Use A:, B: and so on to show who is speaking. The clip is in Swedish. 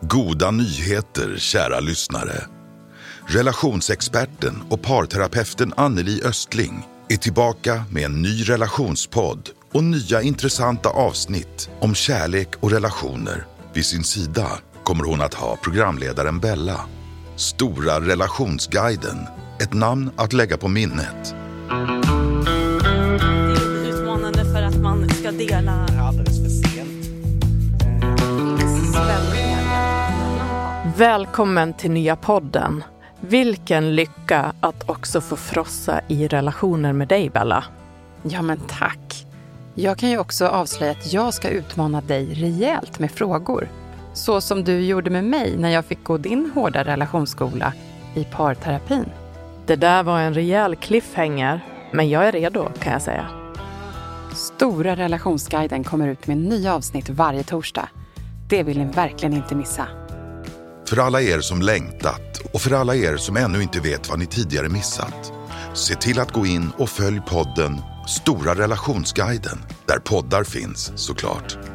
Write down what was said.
A: Goda nyheter, kära lyssnare. Relationsexperten och parterapeuten Anneli Östling är tillbaka med en ny relationspodd och nya intressanta avsnitt om kärlek och relationer. Vid sin sida kommer hon att ha programledaren Bella. Stora relationsguiden, ett namn att lägga på minnet.
B: Det är utmanande för att man ska dela
C: alldeles
D: Välkommen till nya podden. Vilken lycka att också få frossa i relationer med dig, Bella.
E: Ja, men tack. Jag kan ju också avslöja att jag ska utmana dig rejält med frågor. Så som du gjorde med mig när jag fick gå din hårda relationsskola i parterapin.
D: Det där var en rejäl cliffhanger, men jag är redo kan jag säga.
E: Stora relationsguiden kommer ut med nya avsnitt varje torsdag. Det vill ni verkligen inte missa.
A: För alla er som längtat och för alla er som ännu inte vet vad ni tidigare missat. Se till att gå in och följ podden Stora relationsguiden där poddar finns såklart.